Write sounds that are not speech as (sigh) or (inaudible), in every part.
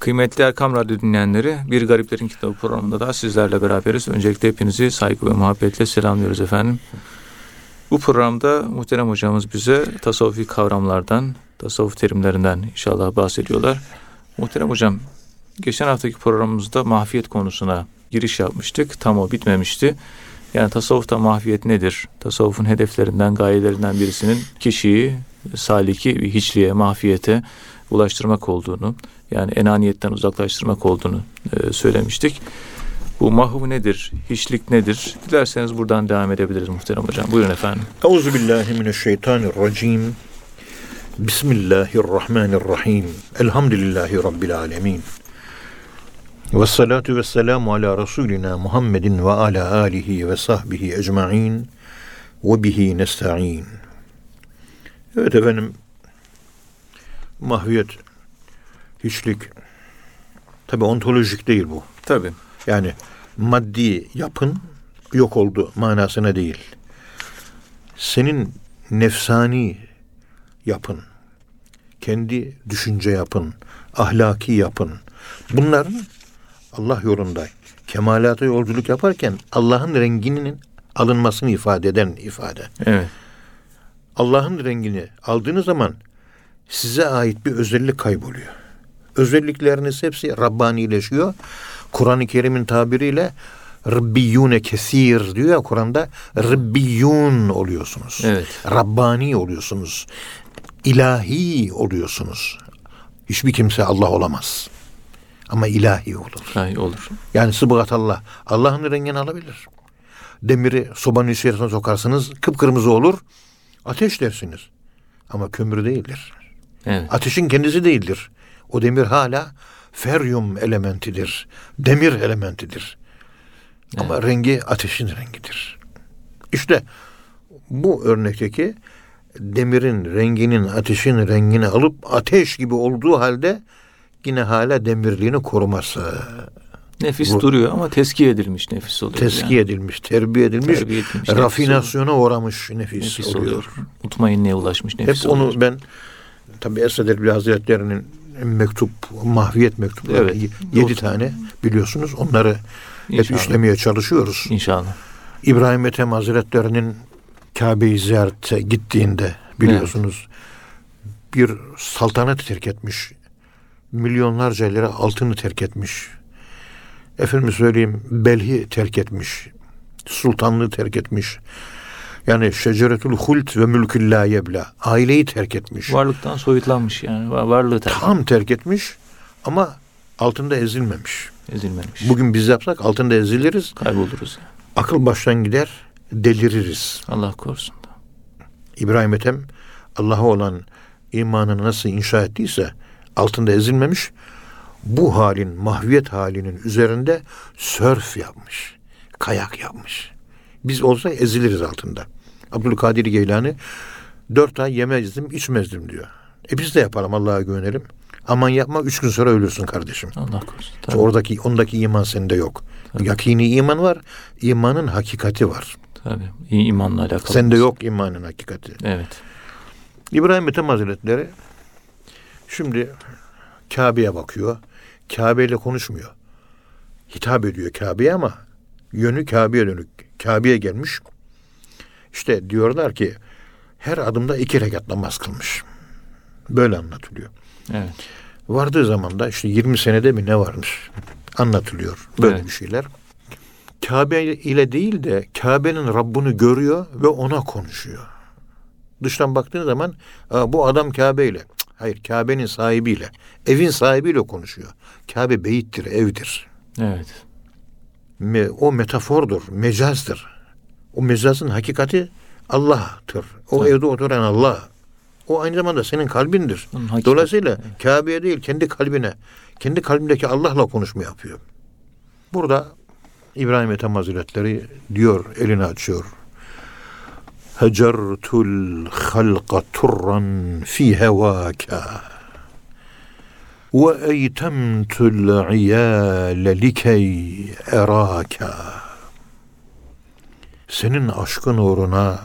Kıymetli Erkam Radyo dinleyenleri, Bir Gariplerin Kitabı programında da sizlerle beraberiz. Öncelikle hepinizi saygı ve muhabbetle selamlıyoruz efendim. Bu programda muhterem hocamız bize tasavvufi kavramlardan, tasavvuf terimlerinden inşallah bahsediyorlar. Muhterem hocam, geçen haftaki programımızda mahfiyet konusuna giriş yapmıştık. Tam o bitmemişti. Yani tasavvufta mahfiyet nedir? Tasavvufun hedeflerinden, gayelerinden birisinin kişiyi saliki bir hiçliğe, mahfiyete ulaştırmak olduğunu, yani enaniyetten uzaklaştırmak olduğunu e, söylemiştik. Bu mahv nedir? Hiçlik nedir? Dilerseniz buradan devam edebiliriz muhterem hocam. Buyurun efendim. Euzu billahi mineşşeytanirracim. Bismillahirrahmanirrahim. Elhamdülillahi rabbil alamin. Ve salatu ve selamu ala Resulina Muhammedin ve ala alihi ve sahbihi ecma'in ve bihi nesta'in. Evet efendim, mahviyet, hiçlik, tabi ontolojik değil bu. Tabi. Yani maddi yapın yok oldu manasına değil. Senin nefsani yapın, kendi düşünce yapın, ahlaki yapın. Bunların Allah yolunda kemalata yolculuk yaparken Allah'ın renginin alınmasını ifade eden ifade. Evet. Allah'ın rengini aldığınız zaman size ait bir özellik kayboluyor. Özellikleriniz hepsi Rabbanileşiyor. Kur'an-ı Kerim'in tabiriyle Rabbiyune kesir diyor ya Kur'an'da Rabbiyun oluyorsunuz. Evet. Rabbani oluyorsunuz. İlahi oluyorsunuz. Hiçbir kimse Allah olamaz. Ama ilahi olur. Hay olur. Yani sıbıgat Allah. Allah'ın rengini alabilir. Demiri sobanın içerisine sokarsınız kıpkırmızı olur. Ateş dersiniz. Ama kömür değildir. Evet. Ateşin kendisi değildir. O demir hala feryum elementidir. Demir elementidir. Ama rengi ateşin rengidir. İşte bu örnekteki demirin renginin ateşin rengini alıp ateş gibi olduğu halde yine hala demirliğini koruması. Nefis Bu- duruyor ama teskiye edilmiş nefis oluyor. Teskiye edilmiş, terbiye edilmiş, Terbiye edilmiş, rafinasyona uğramış nefis, nefis oluyor. oluyor. Mutmainliğe ulaşmış nefis Hep oluyor. onu ben tabi Esad Erbil Hazretleri'nin mektup, mahviyet mektupları Evet. yedi Doğru. tane biliyorsunuz. Onları hep İnşallah. işlemeye çalışıyoruz. İnşallah. İbrahim Ethem Hazretleri'nin Kabe'yi ziyarete gittiğinde biliyorsunuz bir saltanat terk etmiş. Milyonlarca lira altını terk etmiş. Efendim söyleyeyim Belhi terk etmiş. Sultanlığı terk etmiş. Yani şeceretül hult ve mülkül la yebla. Aileyi terk etmiş. Varlıktan soyutlanmış yani. Var- Varlığı terk Tam terk etmiş ama altında ezilmemiş. ezilmemiş. Bugün biz yapsak altında eziliriz. Kayboluruz. yani. Akıl baştan gider, deliririz. Allah korusun. da. İbrahim Ethem Allah'a olan imanını nasıl inşa ettiyse altında ezilmemiş. Bu halin, mahviyet halinin üzerinde sörf yapmış. Kayak yapmış. Biz olsa eziliriz altında. Abdülkadir Geylani dört ay yemezdim, içmezdim diyor. E biz de yapalım Allah'a güvenelim. Aman yapma üç gün sonra ölürsün kardeşim. Allah korusun. Tabii, Oradaki ondaki iman sende yok. Yakini iman var, imanın hakikati var. tabii. İyi imanla alakalı. Sende yok imanın hakikati. Evet. İbrahim Ethem Hazretleri şimdi Kabe'ye bakıyor. Kabe ile konuşmuyor. Hitap ediyor Kabe'ye ama yönü Kabe'ye dönük. Kabe'ye gelmiş. İşte diyorlar ki her adımda iki rekat namaz kılmış. Böyle anlatılıyor. Evet. Vardığı zaman da işte 20 senede mi ne varmış anlatılıyor. Böyle Evet. bir şeyler. Kabe ile değil de Kabe'nin Rabbini görüyor ve ona konuşuyor. Dıştan baktığın zaman "Aa, bu adam Kabe ile. Hayır Kabe'nin sahibiyle. Evin sahibiyle konuşuyor. Kabe beyittir, evdir. Evet. O metafordur, mecazdır. O mecazın hakikati Allah'tır. O Tabii. evde oturan Allah. O aynı zamanda senin kalbindir. Dolayısıyla Kabe'ye değil kendi kalbine, kendi kalbindeki Allah'la konuşma yapıyor. Burada İbrahim Ethem Hazretleri diyor, elini açıyor. Hecertul halqa turran fi hevâka ve eytemtul iyâle likey erâka. Senin aşkın uğruna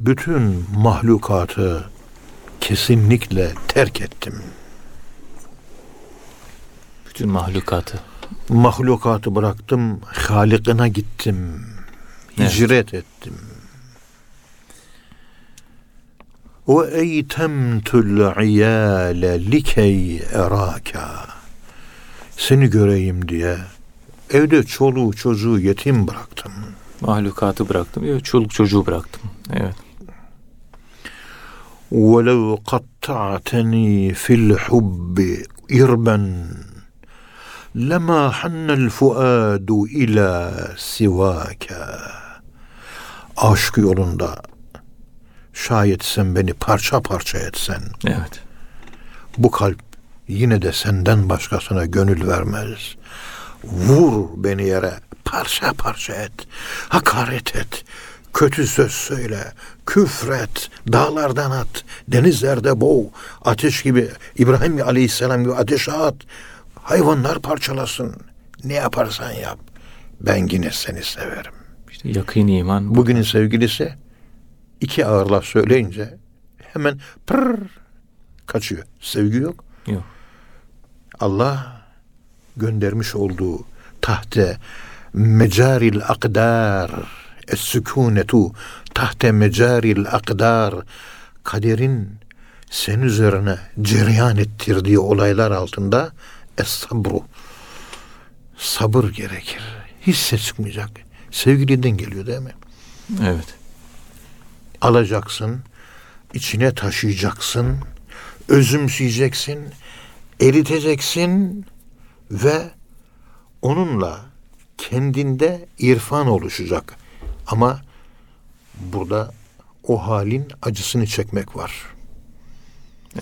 bütün mahlukatı kesinlikle terk ettim. Bütün mahlukatı. Mahlukatı bıraktım, Halik'ine gittim. Hicret ettim. Ve eytemtul iyale likey eraka. Seni göreyim diye evde çoluğu çocuğu yetim bıraktım. Mahlukatı bıraktım diyor. Çoluk çocuğu bıraktım. Evet. وَلَوْ قَطَّعْتَنِي فِي الْحُبِّ اِرْبًا لَمَا حَنَّ الْفُؤَادُ اِلَى سِوَاكَ Aşk yolunda şayet sen beni parça parça etsen Evet. bu kalp yine de senden başkasına gönül vermez. Vur beni yere, parça parça et, hakaret et, kötü söz söyle, küfret, dağlardan at, denizlerde boğ, ateş gibi, İbrahim Aleyhisselam gibi ateşe at, hayvanlar parçalasın, ne yaparsan yap, ben yine seni severim. İşte yakın iman. bu. Bugünün sevgilisi iki ağır laf söyleyince hemen pırr kaçıyor. Sevgi yok. Yok. Allah göndermiş olduğu tahte mecaril akdar es sükunetu tahte mecaril akdar kaderin sen üzerine cereyan ettirdiği olaylar altında es sabru sabır gerekir. Hiç ses çıkmayacak. Sevgiliden geliyor değil mi? Evet. alacaksın, içine taşıyacaksın, özümseyeceksin, eriteceksin ve onunla kendinde irfan oluşacak. Ama burada o halin acısını çekmek var.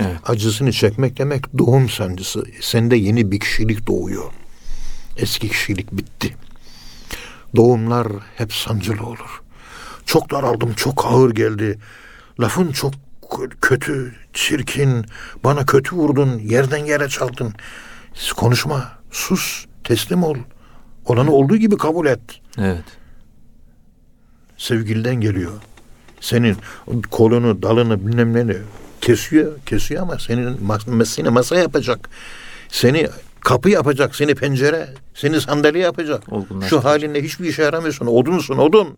Evet. Acısını çekmek demek doğum sancısı. Sende yeni bir kişilik doğuyor. Eski kişilik bitti. Doğumlar hep sancılı olur. Çok daraldım, çok ağır geldi. Lafın çok kötü, çirkin. Bana kötü vurdun, yerden yere çaldın. Konuşma, sus, teslim ol. Olanı olduğu gibi kabul et. Evet. Sevgiliden geliyor. Senin kolunu, dalını bilmem neni kesiyor, kesiyor ama senin mas- seni masa yapacak. Seni kapı yapacak, seni pencere, seni sandalye yapacak. Şu halinle hiçbir işe yaramıyorsun. Odunsun, odun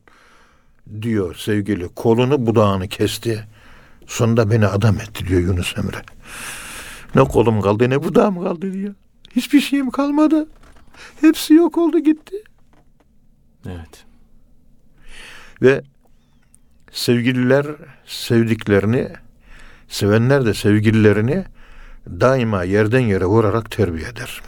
diyor sevgili. Kolunu budağını kesti. Sonunda beni adam etti diyor Yunus Emre. Ne kolum kaldı ne budağım kaldı diyor. Hiçbir şeyim kalmadı. Hepsi yok oldu gitti. Evet. Ve sevgililer sevdiklerini, sevenler de sevgililerini daima yerden yere vurarak terbiye eder.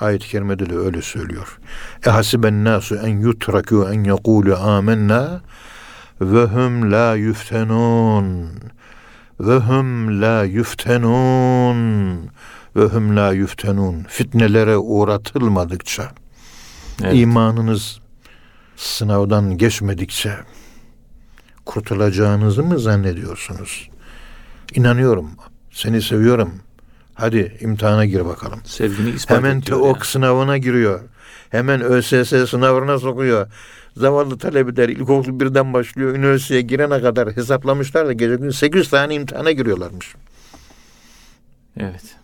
Ayet-i kerimede de öyle söylüyor. Ehasiben nasu en yutraku en yekulu amennâ ve hum la yuftenun ve hum la yuftenun ve hum la yuftenun fitnelere uğratılmadıkça Evet. imanınız sınavdan geçmedikçe kurtulacağınızı mı zannediyorsunuz? İnanıyorum. Seni seviyorum. Hadi imtihana gir bakalım. Sevgini ispat Hemen TEOK yani. sınavına giriyor. Hemen ÖSS sınavına sokuyor. Zavallı talebeler ilkokul birden başlıyor. Üniversiteye girene kadar hesaplamışlar da gece gün 8 tane imtihana giriyorlarmış. Evet.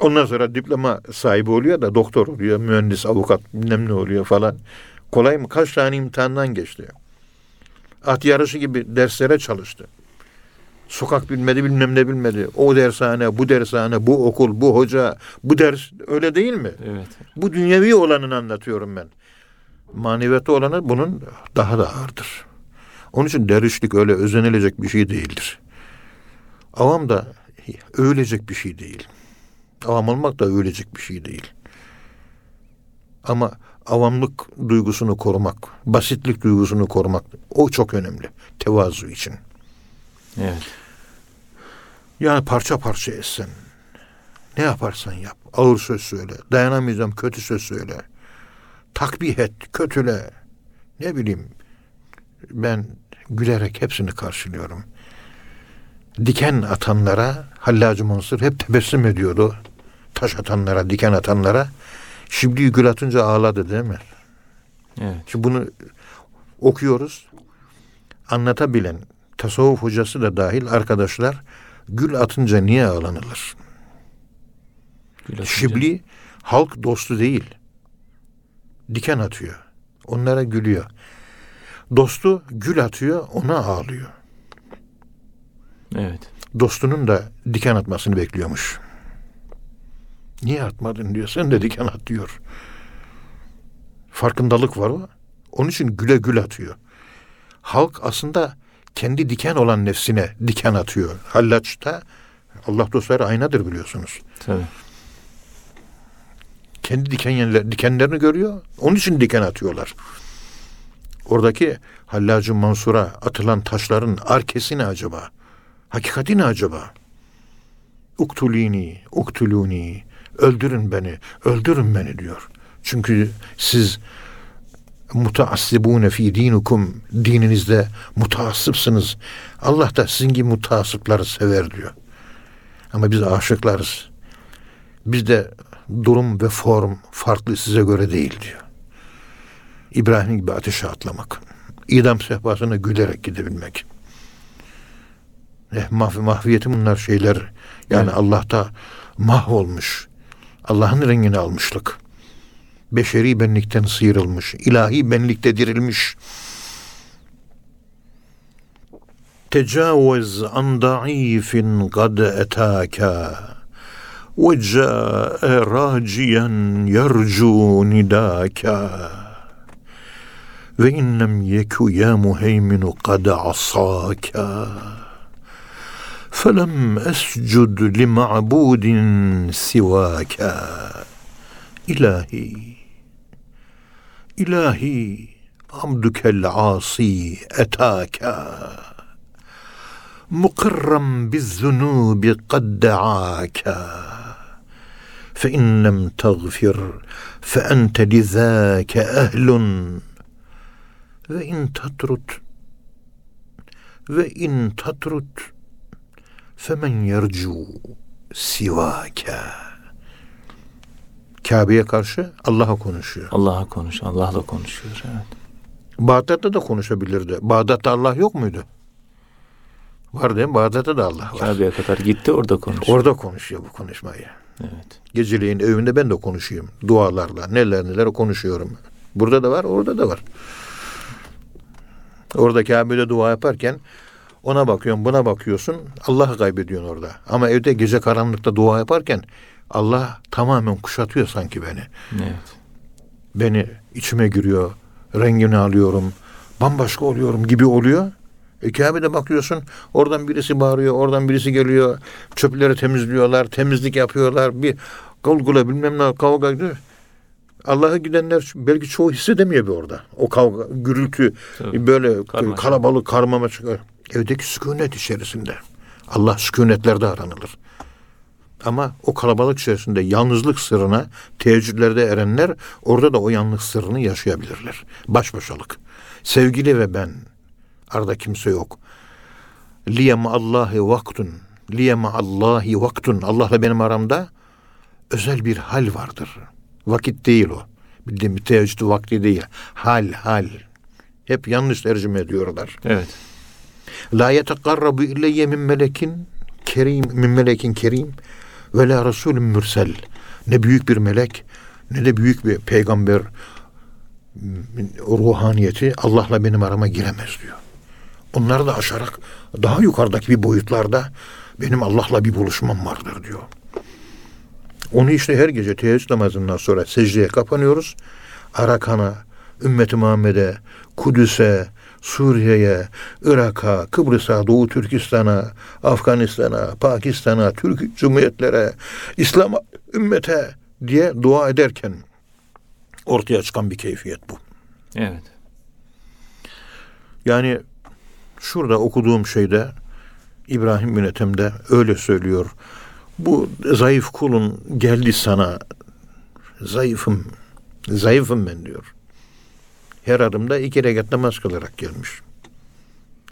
Ondan sonra diploma sahibi oluyor da doktor oluyor, mühendis, avukat bilmem ne oluyor falan. Kolay mı? Kaç tane imtihandan geçti? At yarışı gibi derslere çalıştı. Sokak bilmedi, bilmem ne bilmedi. O dershane, bu dershane, bu okul, bu hoca, bu ders öyle değil mi? Evet. Bu dünyevi olanını anlatıyorum ben. Maneviyatı olanı bunun daha da ağırdır. Onun için dervişlik öyle özenilecek bir şey değildir. Avam da övülecek bir şey değil. Avam olmak da övülecek bir şey değil. Ama avamlık duygusunu korumak, basitlik duygusunu korumak o çok önemli. Tevazu için. Evet. Yani parça parça etsen. Ne yaparsan yap. Ağır söz söyle. Dayanamayacağım kötü söz söyle. Takbih et, kötüle. Ne bileyim. Ben gülerek hepsini karşılıyorum. Diken atanlara Hallacı Mansur hep tebessüm ediyordu. Taş atanlara, diken atanlara. Şimdi gül atınca ağladı değil mi? Evet. Şimdi bunu okuyoruz. Anlatabilen tasavvuf hocası da dahil arkadaşlar gül atınca niye ağlanılır? Gül atınca. Şibli halk dostu değil. Diken atıyor. Onlara gülüyor. Dostu gül atıyor, ona ağlıyor. Evet. Dostunun da diken atmasını bekliyormuş. Niye atmadın diyor. Sen de diken at diyor. Farkındalık var o. Onun için güle gül atıyor. Halk aslında kendi diken olan nefsine diken atıyor. Hallaç'ta Allah dostları aynadır biliyorsunuz. Tabii. Kendi dikenler, dikenlerini görüyor. Onun için diken atıyorlar. Oradaki Hallacı Mansur'a atılan taşların arkesi ne acaba? Hakikati ne acaba? Uktulini, uktuluni, öldürün beni, öldürün beni diyor. Çünkü siz mutaassibune fi dinukum dininizde mutaassıpsınız. Allah da sizin gibi mutaassıpları sever diyor. Ama biz aşıklarız. Bizde durum ve form farklı size göre değil diyor. İbrahim gibi ateşe atlamak. İdam sehpasına gülerek gidebilmek. Eh, mahv mahviyeti bunlar şeyler. Yani Evet. Allah'ta mahvolmuş. Allah'ın rengini almışlık. Beşeri benlikten sıyrılmış, ilahi benlikte dirilmiş. Tecavüz an da'ifin kad etâka ve câe raciyen yercu nidâka ve innem yeku ya muheyminu kad asâka.'' فلم أسجد لمعبود سواك. إلهي إلهي عبدك العاصي أتاك. مقرا بالذنوب قد دعاك. فإن لم تغفر فأنت لذاك أهل. وان تطرد وان تطرد Femen yercu sivake. Kabe'ye karşı Allah'a konuşuyor. Allah'a konuş, Allah'la konuşuyor. Evet. Bağdat'ta da konuşabilirdi. Bağdat'ta Allah yok muydu? Var değil mi? Bağdat'ta da Allah var. Kabe'ye kadar gitti orada konuşuyor. Orada konuşuyor bu konuşmayı. Evet. Geceleyin evinde ben de konuşayım. Dualarla neler neler konuşuyorum. Burada da var, orada da var. Orada Kabe'de dua yaparken ona bakıyorsun, buna bakıyorsun. Allah'ı kaybediyorsun orada. Ama evde gece karanlıkta dua yaparken Allah tamamen kuşatıyor sanki beni. Evet. Beni içime giriyor. Rengini alıyorum. Bambaşka oluyorum gibi oluyor. E Kabe'de bakıyorsun oradan birisi bağırıyor, oradan birisi geliyor. Çöpleri temizliyorlar, temizlik yapıyorlar. Bir kavgula bilmem ne kavga ediyor. Allah'a gidenler belki çoğu hissedemiyor bir orada. O kavga, gürültü, Tabii. böyle Karmaşa. kalabalık, karmama çıkıyor. Evdeki sükunet içerisinde. Allah sükunetlerde aranılır. Ama o kalabalık içerisinde yalnızlık sırrına teheccüdlerde erenler orada da o yalnız sırrını yaşayabilirler. Baş başalık. Sevgili ve ben. Arada kimse yok. Liyem Allahi vaktun. Liyem Allahi vaktun. Allah'la benim aramda özel bir hal vardır. Vakit değil o. Bildiğim teheccüd vakti değil. Hal, hal. Hep yanlış tercüme ediyorlar. Evet. La yetekarrabu illeyye min melekin kerim min melekin kerim ve la rasulün mürsel. Ne büyük bir melek ne de büyük bir peygamber ruhaniyeti Allah'la benim arama giremez diyor. Onları da aşarak daha yukarıdaki bir boyutlarda benim Allah'la bir buluşmam vardır diyor. Onu işte her gece teheccüd namazından sonra secdeye kapanıyoruz. Arakan'a, ümmeti Muhammed'e, Kudüs'e, Suriye'ye, Irak'a, Kıbrıs'a, Doğu Türkistan'a, Afganistan'a, Pakistan'a, Türk Cumhuriyetlere, İslam ümmete diye dua ederken ortaya çıkan bir keyfiyet bu. Evet. Yani şurada okuduğum şeyde İbrahim bin Ethem'de öyle söylüyor. Bu zayıf kulun geldi sana zayıfım, zayıfım ben diyor. Her adımda iki rekat namaz kılarak gelmiş.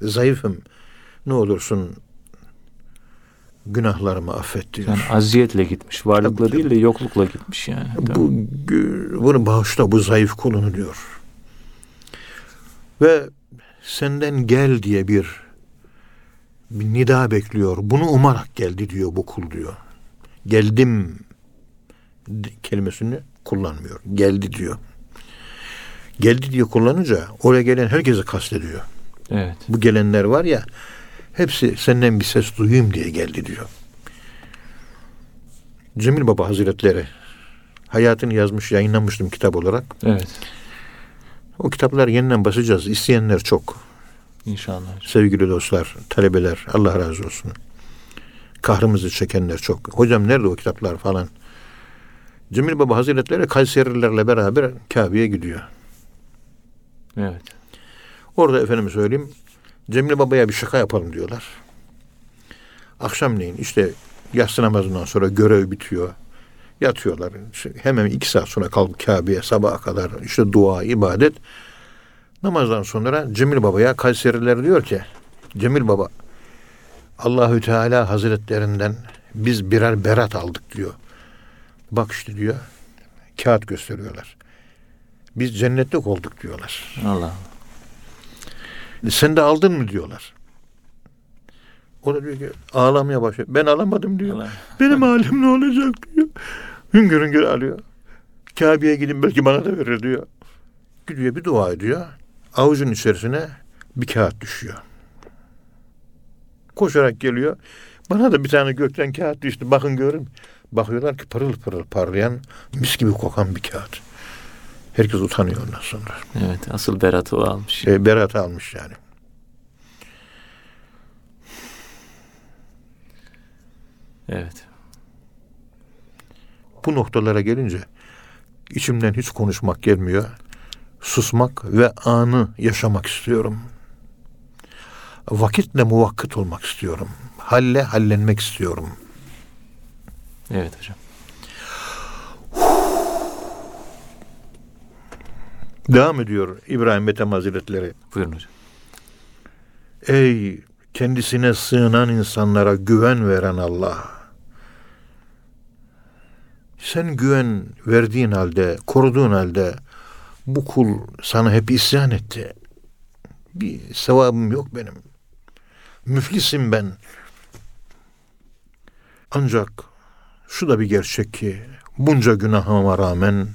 Zayıfım. Ne olursun günahlarımı affet diyor. Yani aziyetle gitmiş. Varlıkla Tabii, değil de yoklukla gitmiş yani. Bu bunu bağışla bu zayıf kulunu diyor. Ve senden gel diye bir, bir nida bekliyor. Bunu umarak geldi diyor bu kul diyor. Geldim. kelimesini kullanmıyor. Geldi diyor. Geldi diye kullanınca oraya gelen herkesi kastediyor. Evet. Bu gelenler var ya hepsi senden bir ses duyayım diye geldi diyor. Cemil Baba Hazretleri hayatını yazmış, yayınlamıştım kitap olarak. Evet. O kitapları yeniden basacağız. İsteyenler çok. İnşallah. Sevgili dostlar, talebeler, Allah razı olsun. Kahrımızı çekenler çok. Hocam nerede o kitaplar falan. Cemil Baba Hazretleri Kayserilerle beraber Kabe'ye gidiyor. Evet. Orada efendim söyleyeyim Cemil Baba'ya bir şaka yapalım diyorlar. Akşamleyin işte yatsı namazından sonra görev bitiyor. Yatıyorlar. İşte hemen iki saat sonra kalkıp Kabe'ye sabaha kadar işte dua, ibadet. Namazdan sonra Cemil Baba'ya Kayseriler diyor ki Cemil Baba Allahü Teala Hazretlerinden biz birer berat aldık diyor. Bak işte diyor kağıt gösteriyorlar. Biz cennetlik olduk diyorlar. Allah. Sen de aldın mı diyorlar. O da diyor ki ağlamaya başlıyor. Ben alamadım diyor. Allah. Benim halim ne olacak diyor. Hüngür hüngür alıyor. Kabe'ye gidin belki bana da verir diyor. Gidiyor bir dua ediyor. Avucun içerisine bir kağıt düşüyor. Koşarak geliyor. Bana da bir tane gökten kağıt düştü. Bakın görün. Bakıyorlar ki pırıl pırıl parlayan mis gibi kokan bir kağıt. Herkes utanıyor ondan sonra. Evet. Asıl beratı o almış. E, berat almış yani. Evet. Bu noktalara gelince içimden hiç konuşmak gelmiyor. Susmak ve anı yaşamak istiyorum. Vakitle muvakkıt olmak istiyorum. Halle hallenmek istiyorum. Evet hocam. Devam ediyor İbrahim Ethem Hazretleri. Buyurun hocam. Ey kendisine sığınan insanlara güven veren Allah. Sen güven verdiğin halde, koruduğun halde bu kul sana hep isyan etti. Bir sevabım yok benim. Müflisim ben. Ancak şu da bir gerçek ki bunca günahıma rağmen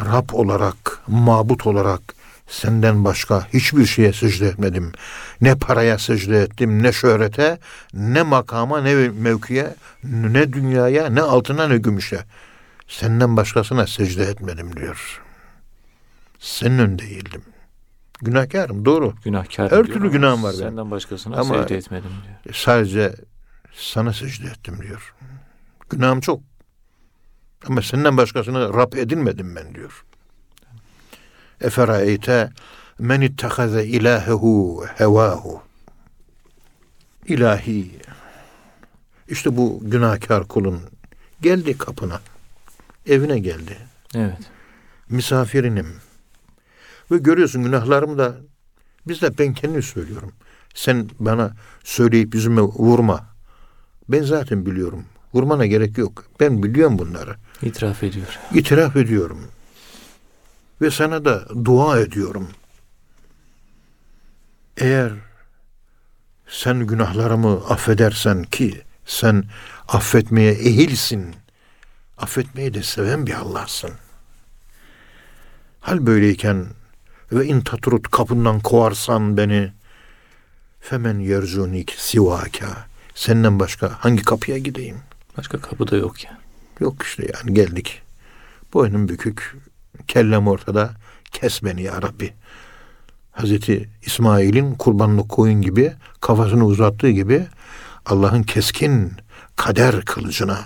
Rab olarak, mabut olarak senden başka hiçbir şeye secde etmedim. Ne paraya secde ettim, ne şöhrete, ne makama, ne mevkiye, ne dünyaya, ne altına, ne gümüşe. Senden başkasına secde etmedim diyor. Senin eğildim. Günahkarım doğru. Günahkar. Her türlü günahım var benim. Senden başkasına Ama- secde etmedim diyor. Sadece sana secde ettim diyor. Günahım çok. Ama senden başkasını Rab edinmedim ben diyor. Eferaeyte men ittehaze ilahehu hevahu. İlahi. İşte bu günahkar kulun geldi kapına. Evine geldi. Evet. Misafirinim. Ve görüyorsun günahlarımı da bizzat ben kendim söylüyorum. Sen bana söyleyip yüzüme vurma. Ben zaten biliyorum. Vurmana gerek yok. Ben biliyorum bunları. İtiraf ediyor. İtiraf ediyorum. Ve sana da dua ediyorum. Eğer sen günahlarımı affedersen ki sen affetmeye ehilsin. Affetmeyi de seven bir Allah'sın. Hal böyleyken ve in tatrut kapından kovarsan beni femen yerzunik sivaka senden başka hangi kapıya gideyim? Başka kapı da yok ya. Yok işte yani geldik. Boynum bükük, kellem ortada. Kes beni ya Rabbi. Hazreti İsmail'in kurbanlık koyun gibi kafasını uzattığı gibi Allah'ın keskin kader kılıcına,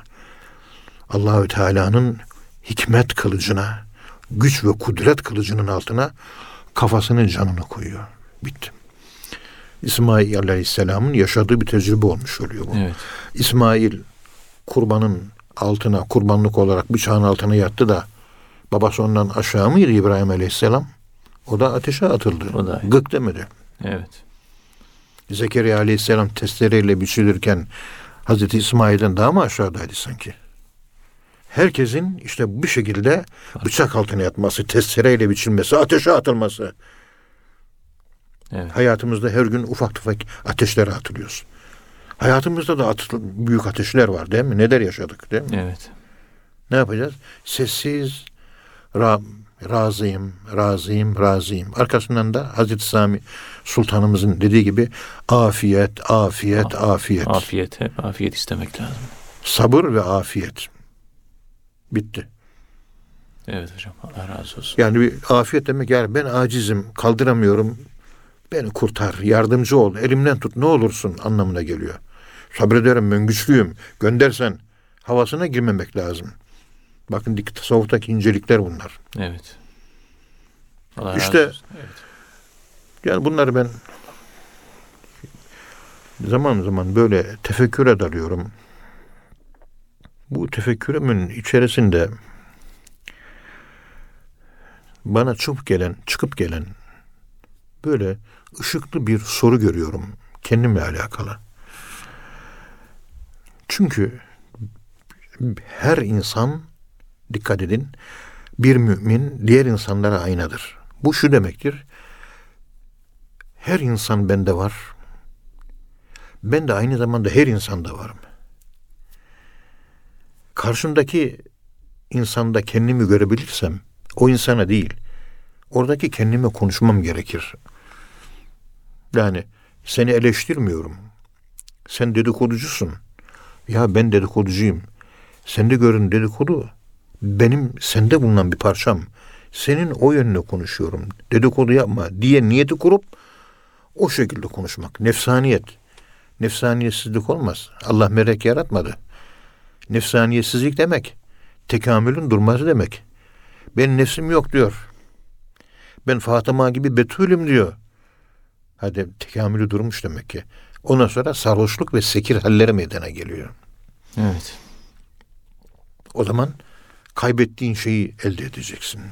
Allahü Teala'nın hikmet kılıcına, güç ve kudret kılıcının altına kafasını canını koyuyor. Bitti. İsmail Aleyhisselam'ın yaşadığı bir tecrübe olmuş oluyor bu. Evet. İsmail kurbanın altına, kurbanlık olarak bıçağın altına yattı da babası ondan aşağı mıydı İbrahim Aleyhisselam? O da ateşe atıldı. O da. Gık demedi. Evet. Zekeriya Aleyhisselam testereyle biçilirken Hazreti İsmail'den daha mı aşağıdaydı sanki? Herkesin işte bu şekilde bıçak altına yatması, testereyle biçilmesi, ateşe atılması. Evet. Hayatımızda her gün ufak tefek ateşlere atılıyoruz. Hayatımızda da atıl- büyük ateşler var değil mi? Neler yaşadık değil mi? Evet. Ne yapacağız? Sessiz, ra, razıyım, razıyım, razıyım. Arkasından da Hazreti Sami Sultanımızın dediği gibi afiyet, afiyet, afiyet. Afiyet, hep afiyet istemek lazım. Sabır ve afiyet. Bitti. Evet hocam Allah razı olsun. Yani bir afiyet demek yani ben acizim, kaldıramıyorum. Beni kurtar, yardımcı ol, elimden tut ne olursun anlamına geliyor. Sabrederim ben güçlüyüm. Göndersen havasına girmemek lazım. Bakın tasavvuftaki incelikler bunlar. Evet. Allah İşte-. Evet. Yani bunları ben zaman zaman böyle tefekküre dalıyorum. Bu tefekkürümün içerisinde bana çıkıp gelen, çıkıp gelen böyle ışıklı bir soru görüyorum kendimle alakalı. Çünkü her insan dikkat edin bir mümin diğer insanlara aynadır. Bu şu demektir. Her insan bende var. Ben de aynı zamanda her insanda varım. Karşımdaki insanda kendimi görebilirsem o insana değil, oradaki kendime konuşmam gerekir. Yani seni eleştirmiyorum. Sen dedikoducusun. Ya ben dedikoducuyum. Sende görün dedikodu benim sende bulunan bir parçam. Senin o yönüne konuşuyorum. Dedikodu yapma diye niyeti kurup o şekilde konuşmak. Nefsaniyet. Nefsaniyetsizlik olmaz. Allah melek yaratmadı. Nefsaniyetsizlik demek. Tekamülün durması demek. Ben nefsim yok diyor. Ben Fatıma gibi betülüm diyor. Hadi tekamülü durmuş demek ki. Ondan sonra sarhoşluk ve sekir halleri meydana geliyor. Evet. O zaman kaybettiğin şeyi elde edeceksin.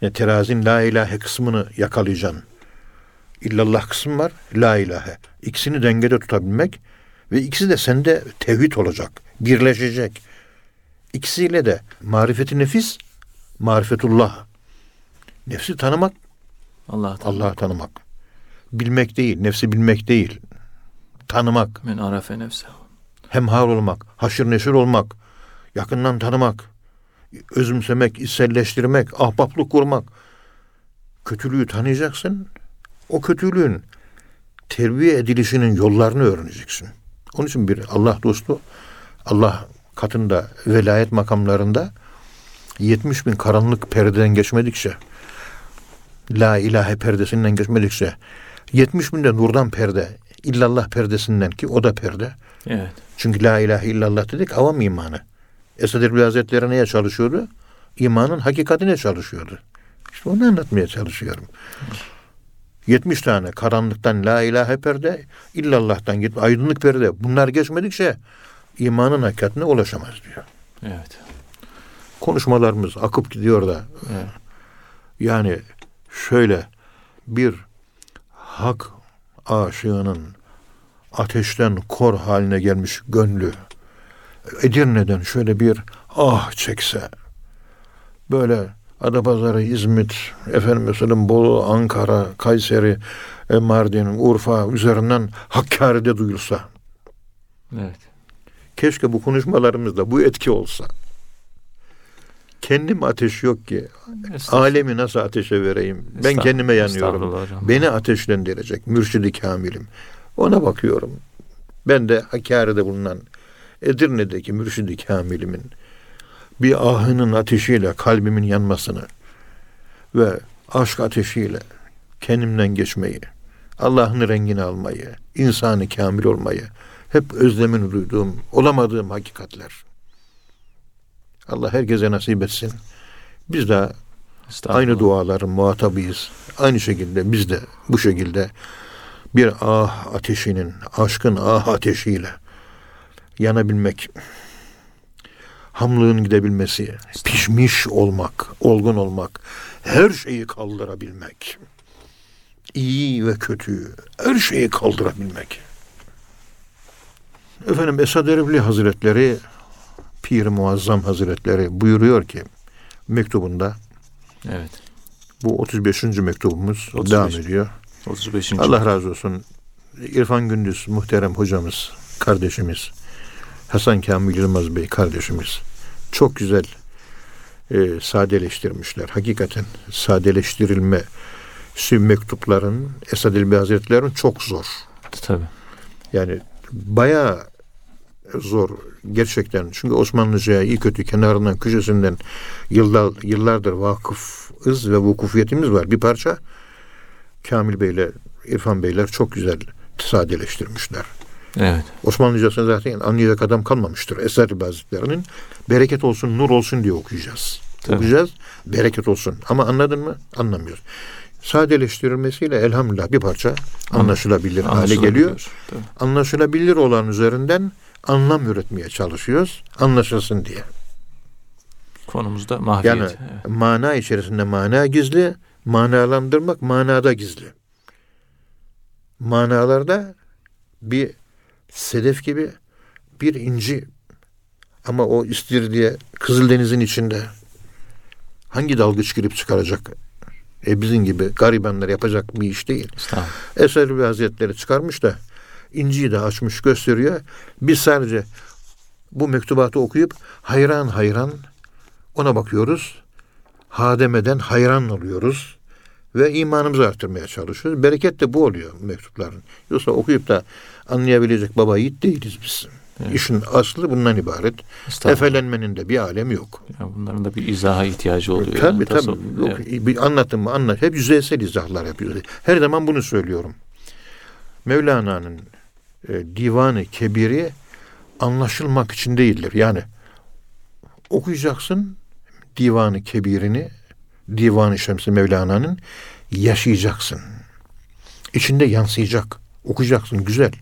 Ya terazin la ilahe kısmını yakalayacaksın. İllallah kısmı var, la ilahe. İkisini dengede tutabilmek ve ikisi de sende tevhid olacak, birleşecek. İkisiyle de marifeti nefis, marifetullah. Nefsi tanımak, Allah Allah'ı tanımak. Bilmek değil, nefsi bilmek değil. Tanımak. Men arafe nefse. hemhal olmak, haşır neşir olmak, yakından tanımak, özümsemek, içselleştirmek, ahbaplık kurmak. Kötülüğü tanıyacaksın. O kötülüğün terbiye edilişinin yollarını öğreneceksin. Onun için bir Allah dostu Allah katında velayet makamlarında 70 bin karanlık perdeden geçmedikçe La ilahe perdesinden geçmedikçe 70 bin de nurdan perde illallah perdesinden ki o da perde Evet. çünkü la ilahe illallah dedik avam imanı. Esad Erbil Hazretleri neye çalışıyordu? İmanın hakikatine çalışıyordu. İşte onu anlatmaya çalışıyorum. 70 tane karanlıktan la ilahe perde, illallah'tan git aydınlık perde. Bunlar geçmedikçe imanın hakikatine ulaşamaz diyor. Evet. Konuşmalarımız akıp gidiyor da Evet. yani şöyle bir hak aşığının ateşten kor haline gelmiş gönlü Edirne'den şöyle bir ah çekse böyle Adapazarı, İzmit, efendim mesela Bolu, Ankara, Kayseri, e, Mardin, Urfa üzerinden Hakkari'de duyulsa. Evet. Keşke bu konuşmalarımızda bu etki olsa. Kendim ateş yok ki. Alemi nasıl ateşe vereyim? Ben kendime yanıyorum. Beni ateşlendirecek mürşidi kamilim. Ona bakıyorum. Ben de Hakkari'de bulunan Edirne'deki mürşidi kamilimin bir ahının ateşiyle kalbimin yanmasını ve aşk ateşiyle kendimden geçmeyi, Allah'ın rengini almayı, insanı kamil olmayı hep özlemini duyduğum, olamadığım hakikatler. Allah herkese nasip etsin. Biz de. Aynı duaların muhatabıyız. Aynı şekilde biz de bu şekilde bir ah ateşinin, aşkın ah ateşiyle yanabilmek, hamlığın gidebilmesi, pişmiş olmak, olgun olmak, her şeyi kaldırabilmek, iyi ve kötüyü, her şeyi kaldırabilmek. Efendim Esad Erbil Hazretleri, Pir Muazzam Hazretleri buyuruyor ki mektubunda Evet. bu 35. mektubumuz 35. devam ediyor. 35. Allah razı olsun. İrfan Gündüz muhterem hocamız, kardeşimiz Hasan Kamil Yılmaz Bey kardeşimiz çok güzel e, sadeleştirmişler. Hakikaten sadeleştirilme mektupların Esad Elbi Hazretleri'nin çok zor. Tabii. Yani bayağı zor gerçekten. Çünkü Osmanlıca'ya iyi kötü kenarından köşesinden yıllar, yıllardır vakıfız ve vukufiyetimiz var. Bir parça Kamil Bey'le İrfan Beyler çok güzel sadeleştirmişler. Evet. Osmanlıcasını zaten anlayacak adam kalmamıştır. Eser Hazretleri'nin bereket olsun, nur olsun diye okuyacağız. Tabii. Okuyacağız, bereket olsun. Ama anladın mı? Anlamıyoruz. Sadeleştirilmesiyle elhamdülillah bir parça anlaşılabilir hale Anlaşılabiliyor. geliyor. Tabii. Anlaşılabilir olan üzerinden anlam üretmeye çalışıyoruz. Anlaşılsın diye. Konumuzda mahviyet. Yani Evet. mana içerisinde mana gizli, manalandırmak manada gizli. Manalarda bir sedef gibi bir inci ama o istiridye Kızıldeniz'in içinde hangi dalgıç girip çıkaracak? E bizim gibi garibanlar yapacak bir iş değil. Eser Hazretleri çıkarmış da inciyi de açmış gösteriyor. Biz sadece bu mektubatı okuyup hayran hayran ona bakıyoruz. Ha demeden hayran oluyoruz. Ve imanımızı artırmaya çalışıyoruz. Bereket de bu oluyor mektupların. Yoksa okuyup da anlayabilecek baba yiğit değiliz biz. Evet. İşin aslı bundan ibaret. Efelenmenin de bir alemi yok. Yani bunların da bir izaha ihtiyacı oluyor. Tabii yani. tabii. Yok, evet. bir anlatım mı anlat. Hep yüzeysel izahlar yapıyoruz. Her zaman bunu söylüyorum. Mevlana'nın e, divanı kebiri anlaşılmak için değildir. Yani okuyacaksın divanı kebirini, divanı şemsi Mevlana'nın yaşayacaksın. İçinde yansıyacak. Okuyacaksın güzel.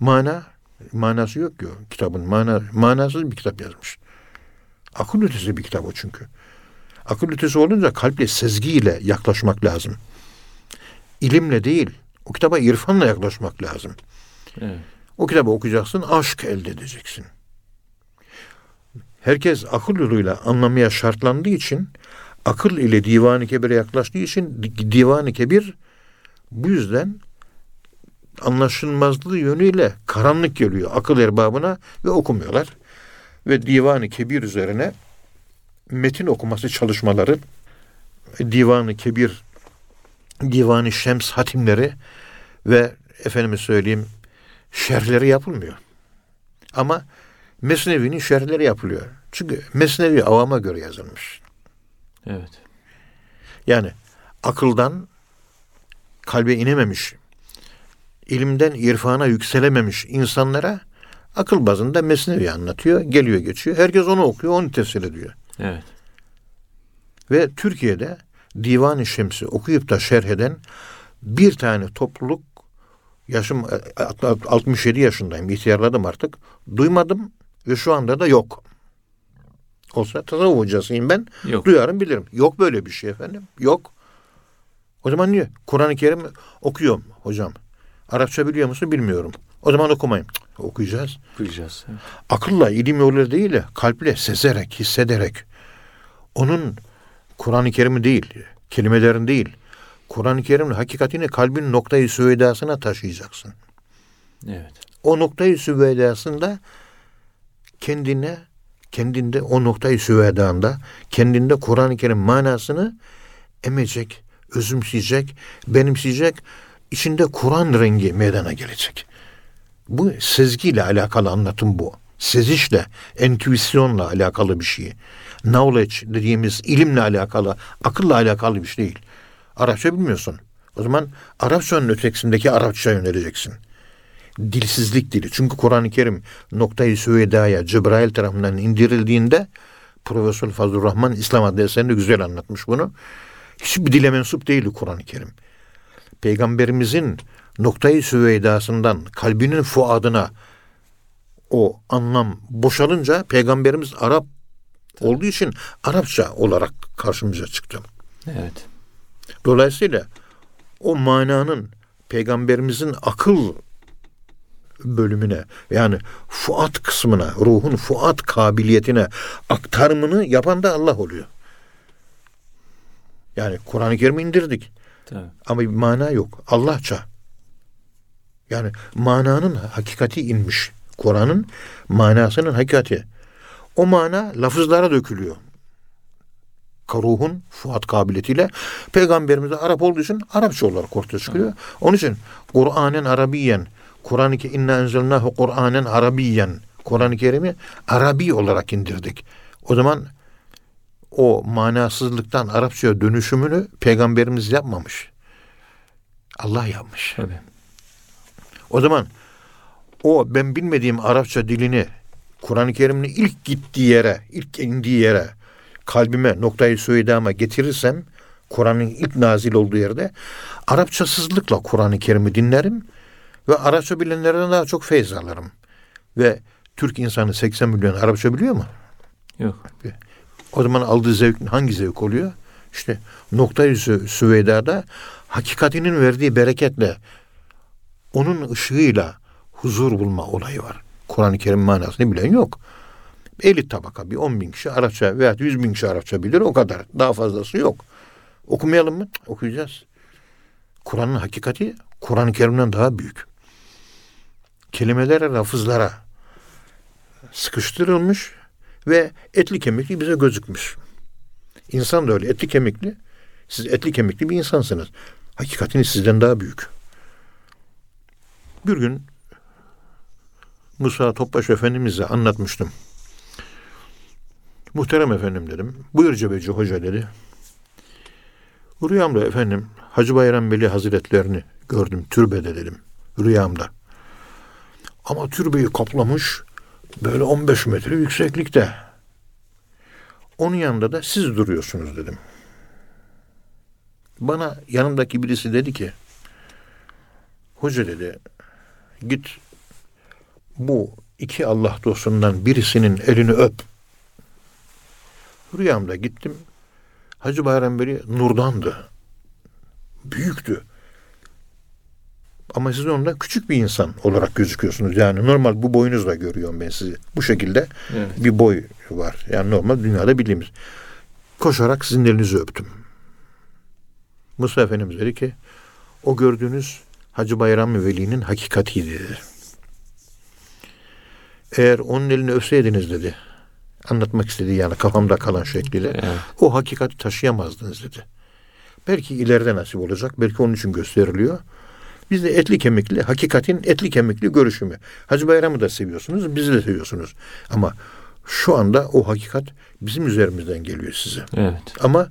Mana manası yok ki kitabın. Mana, manasız bir kitap yazmış. Akıl ötesi bir kitap o çünkü. Akıl ötesi olunca kalple, sezgiyle yaklaşmak lazım. İlimle değil, o kitaba irfanla yaklaşmak lazım. Evet. O kitabı okuyacaksın, aşk elde edeceksin. Herkes akıl yoluyla anlamaya şartlandığı için, akıl ile divan-ı kebire yaklaştığı için di- divan-ı kebir bu yüzden anlaşılmazlığı yönüyle karanlık geliyor akıl erbabına ve okumuyorlar. Ve divan-ı kebir üzerine metin okuması çalışmaları, divan-ı kebir, divan-ı şems hatimleri ve efendime söyleyeyim şerhleri yapılmıyor. Ama Mesnevi'nin şerhleri yapılıyor. Çünkü Mesnevi avama göre yazılmış. Evet. Yani akıldan kalbe inememiş, ilimden irfana yükselememiş insanlara akıl bazında Mesnevi anlatıyor, geliyor geçiyor. Herkes onu okuyor, onu tefsir ediyor. Evet. Ve Türkiye'de Divan-ı Şems'i okuyup da şerh eden bir tane topluluk yaşım e, 67 yaşındayım. ihtiyarladım artık. Duymadım ve şu anda da yok. Olsa tasavvuf hocasıyım ben. Yok. Duyarım bilirim. Yok böyle bir şey efendim. Yok. O zaman niye? Kur'an-ı Kerim okuyorum hocam. Arapça biliyor musun? Bilmiyorum. O zaman okumayın. Cık, okuyacağız. Okuyacağız. Evet. Akılla, ilim yoluyla değil de kalple, sezerek, hissederek. Onun Kur'an-ı Kerim'i değil, kelimelerin değil. Kur'an-ı Kerim'in hakikatini kalbin noktayı süvedasına taşıyacaksın. Evet. O noktayı süvedasında kendine, kendinde o noktayı süvedanda, kendinde Kur'an-ı Kerim manasını emecek, özümseyecek, benimseyecek, içinde Kur'an rengi meydana gelecek. Bu sezgiyle alakalı anlatım bu. Sezişle, entüisyonla alakalı bir şey. Knowledge dediğimiz ilimle alakalı, akılla alakalı bir şey değil. Arapça bilmiyorsun. O zaman Arapçanın ötekisindeki Arapça yöneleceksin. Dilsizlik dili. Çünkü Kur'an-ı Kerim noktayı süvedaya Cebrail tarafından indirildiğinde Profesör Fazlur Rahman İslam adlı eserinde güzel anlatmış bunu. Hiçbir dile mensup değildi Kur'an-ı Kerim. Peygamberimizin noktayı süveydasından kalbinin fuadına o anlam boşalınca peygamberimiz Arap olduğu için Arapça olarak karşımıza çıktı. Evet. Dolayısıyla o mananın peygamberimizin akıl bölümüne yani fuat kısmına, ruhun fuat kabiliyetine aktarımını yapan da Allah oluyor. Yani Kur'an-ı Kerim'i indirdik Tabii. ama bir mana yok. Allahça. Yani mananın hakikati inmiş Kur'an'ın manasının hakikati. O mana lafızlara dökülüyor. Karuhun Fuat kabiliyetiyle Peygamberimiz de Arap olduğu için Arapça olarak ortaya çıkıyor. Onun için Kur'an'ın Arabiyen Kur'an-ı Kerim inna enzelnahu Kur'anen Arabiyen Kur'an-ı Kerim'i Arabi olarak indirdik. O zaman o manasızlıktan Arapçaya dönüşümünü peygamberimiz yapmamış. Allah yapmış. Tabii. O zaman o ben bilmediğim Arapça dilini Kur'an-ı Kerim'in ilk gittiği yere, ilk indiği yere kalbime noktayı söylediğime getirirsem Kur'an'ın ilk nazil olduğu yerde Arapçasızlıkla Kur'an-ı Kerim'i dinlerim ve Arapça bilenlerden daha çok feyz alırım. Ve Türk insanı 80 milyon Arapça biliyor mu? Yok. O zaman aldığı zevk hangi zevk oluyor? İşte noktayı süveydada hakikatinin verdiği bereketle onun ışığıyla huzur bulma olayı var. Kur'an-ı Kerim manasını bilen yok. Elit tabaka bir 10 bin kişi Arapça veya 100 bin kişi Arapça bilir o kadar. Daha fazlası yok. Okumayalım mı? Okuyacağız. Kur'an'ın hakikati Kur'an-ı Kerim'den daha büyük. Kelimelere, lafızlara sıkıştırılmış ve etli kemikli bize gözükmüş. İnsan da öyle etli kemikli. Siz etli kemikli bir insansınız. Hakikatini sizden daha büyük. Bir gün Musa Topbaş Efendimiz'e anlatmıştım. Muhterem efendim dedim. Buyur Cebeci Hoca dedi. Rüyamda efendim Hacı Bayram Veli Hazretlerini gördüm türbede dedim. Rüyamda. Ama türbeyi kaplamış böyle 15 metre yükseklikte. Onun yanında da siz duruyorsunuz dedim. Bana yanımdaki birisi dedi ki Hoca dedi git bu iki Allah dostundan birisinin elini öp. Rüyamda gittim. Hacı Bayram Veli nurdandı. Büyüktü. Ama siz onda küçük bir insan olarak gözüküyorsunuz. Yani normal bu boyunuzla görüyorum ben sizi. Bu şekilde evet. bir boy var. Yani normal dünyada bildiğimiz. Koşarak sizin elinizi öptüm. Musa Efendimiz dedi ki o gördüğünüz Hacı Bayram Veli'nin hakikatiydi dedi. Eğer onun elini öpseydiniz dedi. Anlatmak istedi yani kafamda kalan şekliyle. Evet. O hakikati taşıyamazdınız dedi. Belki ileride nasip olacak. Belki onun için gösteriliyor. Biz de etli kemikli, hakikatin etli kemikli görüşümü. Hacı Bayram'ı da seviyorsunuz, bizi de seviyorsunuz. Ama şu anda o hakikat bizim üzerimizden geliyor size. Evet. Ama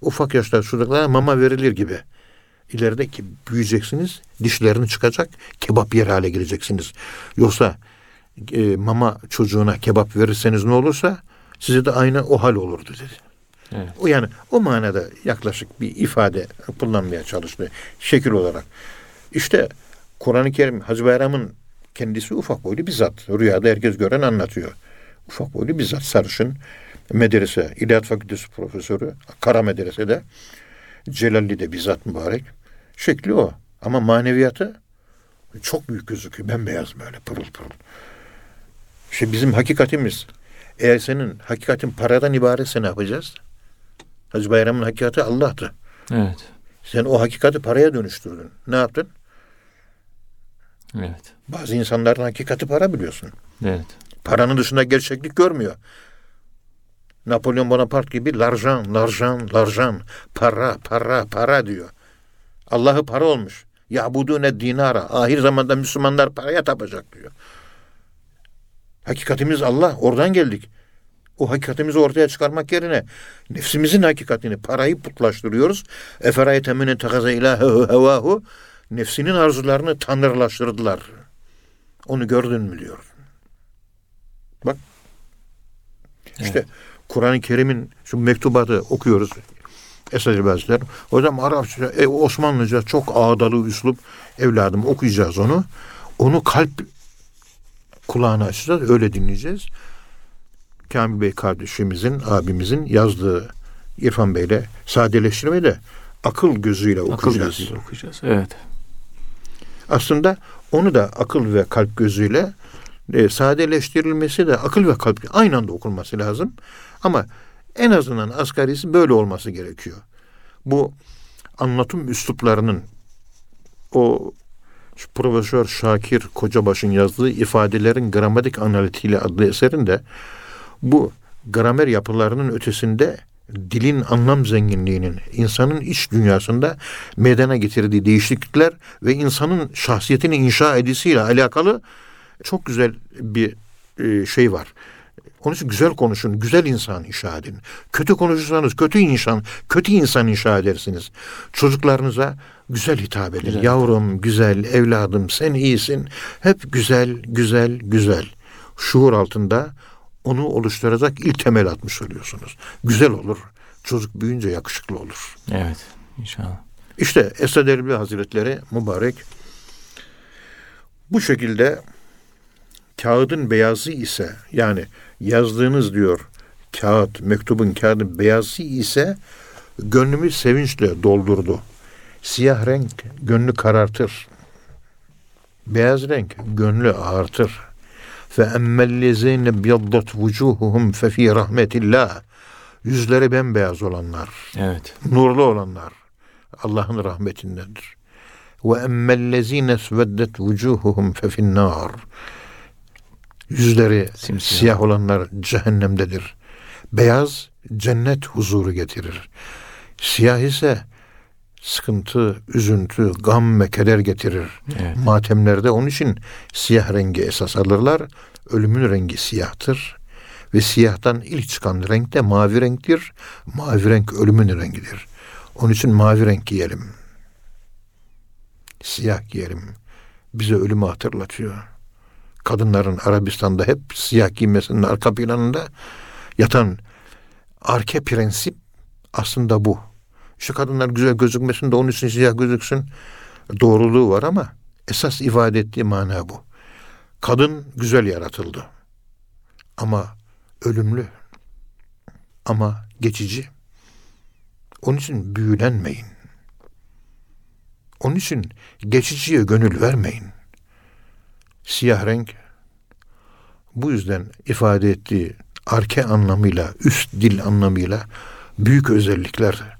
ufak yaşta çocuklara mama verilir gibi. İleride ki büyüyeceksiniz, dişlerini çıkacak, kebap yer hale geleceksiniz. Yoksa e, mama çocuğuna kebap verirseniz ne olursa size de aynı o hal olurdu dedi. Evet. O yani o manada yaklaşık bir ifade kullanmaya çalıştı şekil olarak. İşte Kur'an-ı Kerim Hacı Bayram'ın kendisi ufak boylu bir zat. Rüyada herkes gören anlatıyor. Ufak boylu bir zat sarışın medrese, İlahiyat Fakültesi profesörü, Kara Medrese'de Celalli'de bizzat mübarek. Şekli o. Ama maneviyatı çok büyük gözüküyor. Bembeyaz böyle pırıl pırıl. İşte bizim hakikatimiz. Eğer senin hakikatin paradan ibaretse ne yapacağız? Hacı Bayram'ın hakikati Allah'tı. Evet. Sen o hakikati paraya dönüştürdün. Ne yaptın? Evet. Bazı insanların hakikati para biliyorsun. Evet. Paranın dışında gerçeklik görmüyor. Napolyon Bonaparte gibi larjan, larjan, larjan, para, para, para diyor. Allah'ı para olmuş. Ya ne dinara. Ahir zamanda Müslümanlar paraya tapacak diyor. Hakikatimiz Allah. Oradan geldik. O hakikatimizi ortaya çıkarmak yerine nefsimizin hakikatini, parayı putlaştırıyoruz. Eferayete mine tekaze ilahehu hevahu nefsinin arzularını tanrılaştırdılar. Onu gördün mü diyor. Bak. İşte evet. Kur'an-ı Kerim'in şu mektubatı okuyoruz. Esad Hazretleri. Hocam Arapça, e, Osmanlıca çok ağdalı üslup evladım okuyacağız onu. Onu kalp kulağına açacağız. Öyle dinleyeceğiz. Kamil Bey kardeşimizin, abimizin yazdığı İrfan Bey'le sadeleştirmeyi de akıl gözüyle okuyacağız. Akıl gözüyle okuyacağız. Evet. Aslında onu da akıl ve kalp gözüyle e, sadeleştirilmesi de akıl ve kalp aynı anda okunması lazım. Ama en azından asgarisi böyle olması gerekiyor. Bu anlatım üsluplarının o Şu Profesör Şakir Kocabaş'ın yazdığı ifadelerin gramatik analitiğiyle adlı eserinde bu gramer yapılarının ötesinde dilin anlam zenginliğinin insanın iç dünyasında meydana getirdiği değişiklikler ve insanın şahsiyetini inşa edisiyle alakalı çok güzel bir e, şey var. Onun için güzel konuşun, güzel insan inşa edin. Kötü konuşursanız kötü insan, kötü insan inşa edersiniz. Çocuklarınıza güzel hitap edin. Güzel. Yavrum, güzel, evladım, sen iyisin. Hep güzel, güzel, güzel. Şuur altında onu oluşturacak ilk temel atmış oluyorsunuz. Güzel olur. Çocuk büyüyünce yakışıklı olur. Evet. İnşallah. İşte Esad Erbil Hazretleri mübarek bu şekilde kağıdın beyazı ise yani yazdığınız diyor kağıt, mektubun kağıdın beyazı ise gönlümü sevinçle doldurdu. Siyah renk gönlü karartır. Beyaz renk gönlü ağartır. Fe emmellezine biyaddat vucuhuhum fe fi rahmetillah. Yüzleri bembeyaz olanlar, Evet. nurlu olanlar Allah'ın rahmetindendir. Ve emmellezine sveddet vucuhuhum fe finnar. Yüzleri Simsiyah. siyah olanlar cehennemdedir. Beyaz cennet huzuru getirir. Siyah ise sıkıntı, üzüntü, gam ve keder getirir. Evet. Matemlerde onun için siyah rengi esas alırlar. Ölümün rengi siyahtır. Ve siyahtan ilk çıkan renk de mavi renktir. Mavi renk ölümün rengidir. Onun için mavi renk giyelim. Siyah giyelim. Bize ölümü hatırlatıyor. Kadınların Arabistan'da hep siyah giymesinin arka planında yatan arke prensip aslında bu. İşte kadınlar güzel gözükmesin de onun için siyah gözüksün doğruluğu var ama esas ifade ettiği mana bu. Kadın güzel yaratıldı. Ama ölümlü. Ama geçici. Onun için büyülenmeyin. Onun için geçiciye gönül vermeyin. Siyah renk bu yüzden ifade ettiği arke anlamıyla, üst dil anlamıyla büyük özellikler,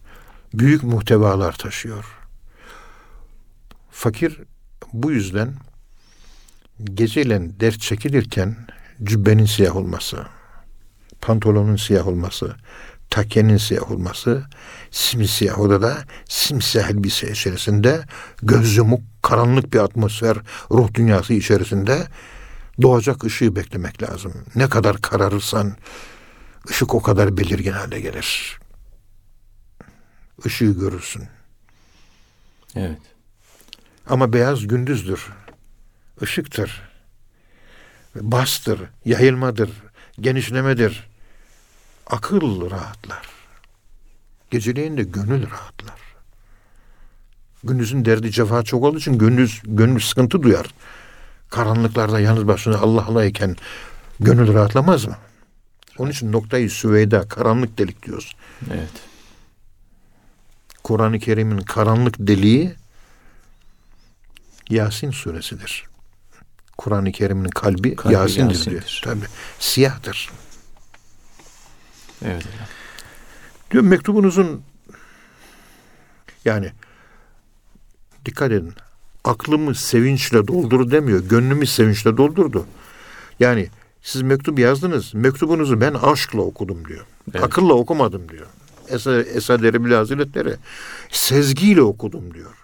büyük muhtevalar taşıyor. Fakir bu yüzden geceyle dert çekilirken cübbenin siyah olması, pantolonun siyah olması, takenin siyah olması, simsiyah odada, simsiyah elbise içerisinde, göz yumuk, karanlık bir atmosfer, ruh dünyası içerisinde doğacak ışığı beklemek lazım. Ne kadar kararırsan ışık o kadar belirgin hale gelir. Işığı görürsün. Evet. Ama beyaz gündüzdür. Işıktır. Bastır, yayılmadır, genişlemedir. Akıl rahatlar. Geceleyin de gönül rahatlar. Gündüzün derdi cefa çok olduğu için gündüz gönül sıkıntı duyar. Karanlıklarda yalnız başına Allah Allah iken gönül rahatlamaz mı? Onun için noktayı süveyda, karanlık delik diyoruz. Evet. Kur'an-ı Kerim'in karanlık deliği Yasin suresidir. Kur'an-ı Kerim'in kalbi, Kalbi Yasin'dir, Yasin'dir. diyor. Tabii. Siyahtır. Evet. Diyor mektubunuzun yani dikkat edin. Aklımı sevinçle doldur demiyor. Gönlümü sevinçle doldurdu. Yani siz mektup yazdınız. Mektubunuzu ben aşkla okudum diyor. Evet. Akılla okumadım diyor. Esad, Esad Erbil Hazretleri sezgiyle okudum diyor.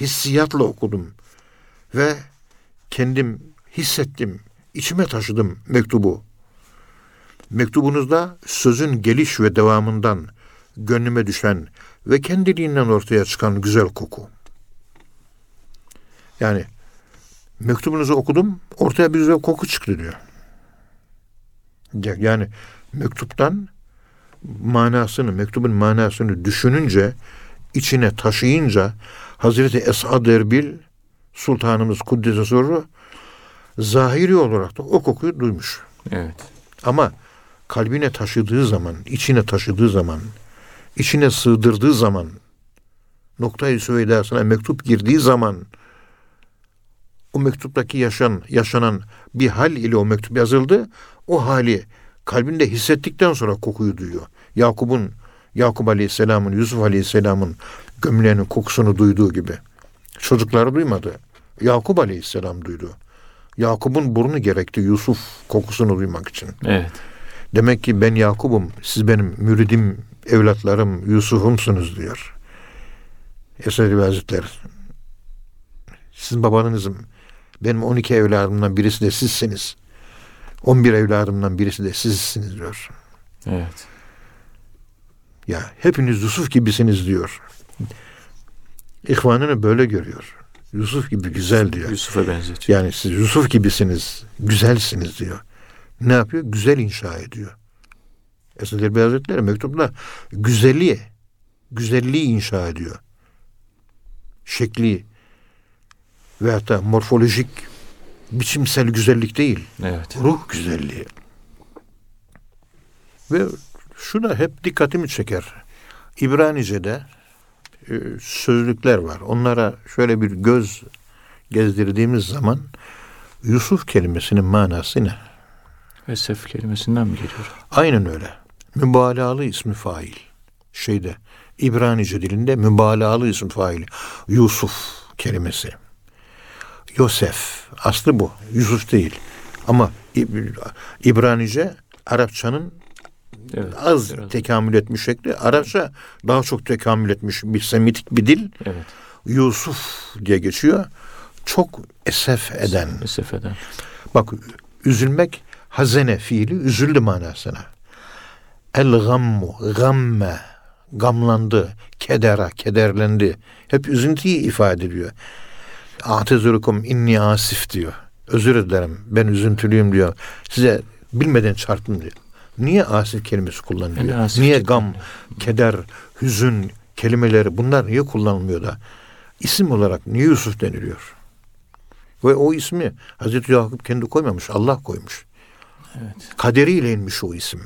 Hissiyatla okudum. Ve kendim hissettim. içime taşıdım mektubu. Mektubunuzda sözün geliş ve devamından gönlüme düşen ve kendiliğinden ortaya çıkan güzel koku. Yani mektubunuzu okudum, ortaya bir güzel koku çıktı diyor. Yani mektuptan manasını, mektubun manasını düşününce, içine taşıyınca Hazreti Esad Erbil Sultanımız Kuddise Sırrı zahiri olarak da o kokuyu duymuş. Evet. Ama kalbine taşıdığı zaman, içine taşıdığı zaman, içine sığdırdığı zaman, noktayı süveydasına mektup girdiği zaman, o mektuptaki yaşan, yaşanan bir hal ile o mektup yazıldı. O hali kalbinde hissettikten sonra kokuyu duyuyor. Yakup'un, Yakup Aleyhisselam'ın, Yusuf Aleyhisselam'ın gömleğinin kokusunu duyduğu gibi. Çocukları duymadı. Yakup Aleyhisselam duydu. Yakup'un burnu gerekti Yusuf kokusunu duymak için. Evet. Demek ki ben Yakup'um, siz benim müridim, evlatlarım, Yusuf'umsunuz diyor. Esad-ı Hazretleri. Sizin babanızım. Benim 12 evladımdan birisi de sizsiniz. 11 evladımdan birisi de sizsiniz diyor. Evet. Ya hepiniz Yusuf gibisiniz diyor. İhvanını böyle görüyor. Yusuf gibi güzel diyor. Yusuf'a benzetiyor. Yani siz Yusuf gibisiniz, güzelsiniz diyor. Ne yapıyor? Güzel inşa ediyor. Esad Erbil Hazretleri mektupla güzelliği, güzelliği inşa ediyor. Şekli ve hatta morfolojik, biçimsel güzellik değil. Evet. Ruh güzelliği. Ve şu da hep dikkatimi çeker. İbranice'de e, sözlükler var. Onlara şöyle bir göz gezdirdiğimiz zaman Yusuf kelimesinin manası ne? Esef kelimesinden mi geliyor? Aynen öyle. Mübalağalı ismi fail. Şeyde İbranice dilinde mübalağalı ismi fail. Yusuf kelimesi. Yosef. Aslı bu. Yusuf değil. Ama İb- İbranice Arapçanın Evet. az biraz. tekamül etmiş şekli. Arapça daha çok tekamül etmiş bir semitik bir dil. Evet. Yusuf diye geçiyor. Çok esef eden. Esef eden. Bak üzülmek hazene fiili üzüldü manasına. El gammu gamme gamlandı, kedera, kederlendi. Hep üzüntüyü ifade ediyor. Atezurukum inni asif diyor. Özür dilerim ben üzüntülüyüm diyor. Size bilmeden çarptım diyor. Niye asif kelimesi kullanılıyor? Yani asif niye gam, keder, hüzün kelimeleri bunlar niye kullanılmıyor da? İsim olarak niye Yusuf deniliyor? Ve o ismi Hazreti Yakup kendi koymamış, Allah koymuş. Kaderiyle inmiş o isim.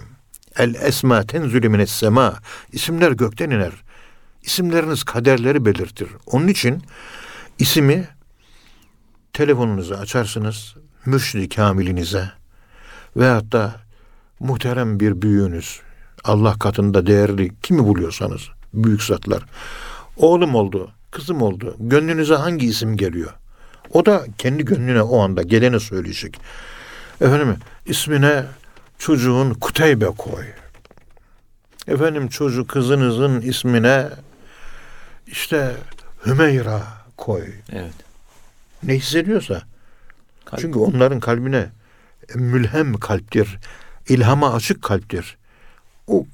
El esma tenzülü sema. İsimler gökten iner. İsimleriniz kaderleri belirtir. Onun için ismi telefonunuzu açarsınız mürşidi kamilinize veyahut da muhterem bir büyüğünüz Allah katında değerli kimi buluyorsanız büyük zatlar oğlum oldu kızım oldu gönlünüze hangi isim geliyor o da kendi gönlüne o anda geleni söyleyecek efendim ismine çocuğun Kuteybe koy efendim çocuk kızınızın ismine işte Hümeyra koy Evet. ne hissediyorsa. Kalp. Çünkü onların kalbine mülhem kalptir. ilhama açık kalptir. O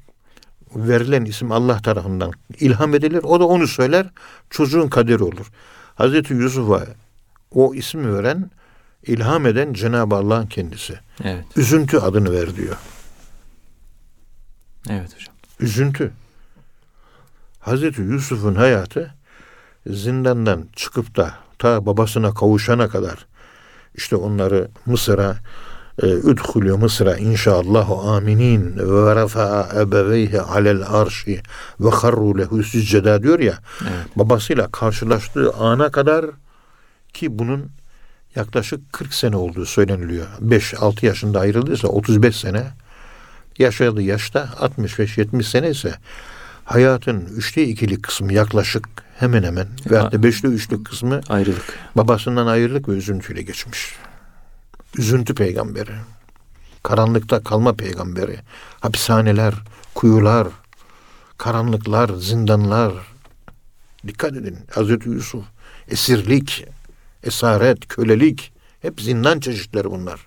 verilen isim Allah tarafından ilham edilir. O da onu söyler. Çocuğun kaderi olur. Hazreti Yusuf'a o ismi veren, ilham eden Cenab-ı Allah'ın kendisi. Evet. Üzüntü adını ver diyor. Evet hocam. Üzüntü. Hazreti Yusuf'un hayatı zindandan çıkıp da ta babasına kavuşana kadar işte onları Mısır'a e, üdhulü Mısır'a inşallah aminin ve rafa'a ebeveyhi alel arşi ve harru lehu sücceda diyor ya Evet. babasıyla karşılaştığı ana kadar ki bunun yaklaşık 40 sene olduğu söyleniliyor. 5-6 yaşında ayrıldıysa 35 sene yaşadığı yaşta 65-70 sene ise hayatın üçte ikili kısmı yaklaşık hemen hemen ve hatta beşli üçlük kısmı Ayrılık. babasından ayrılık ve üzüntüyle geçmiş. Üzüntü peygamberi. Karanlıkta kalma peygamberi. Hapishaneler, kuyular, karanlıklar, zindanlar. Dikkat edin. Hazreti Yusuf esirlik, esaret, kölelik hep zindan çeşitleri bunlar.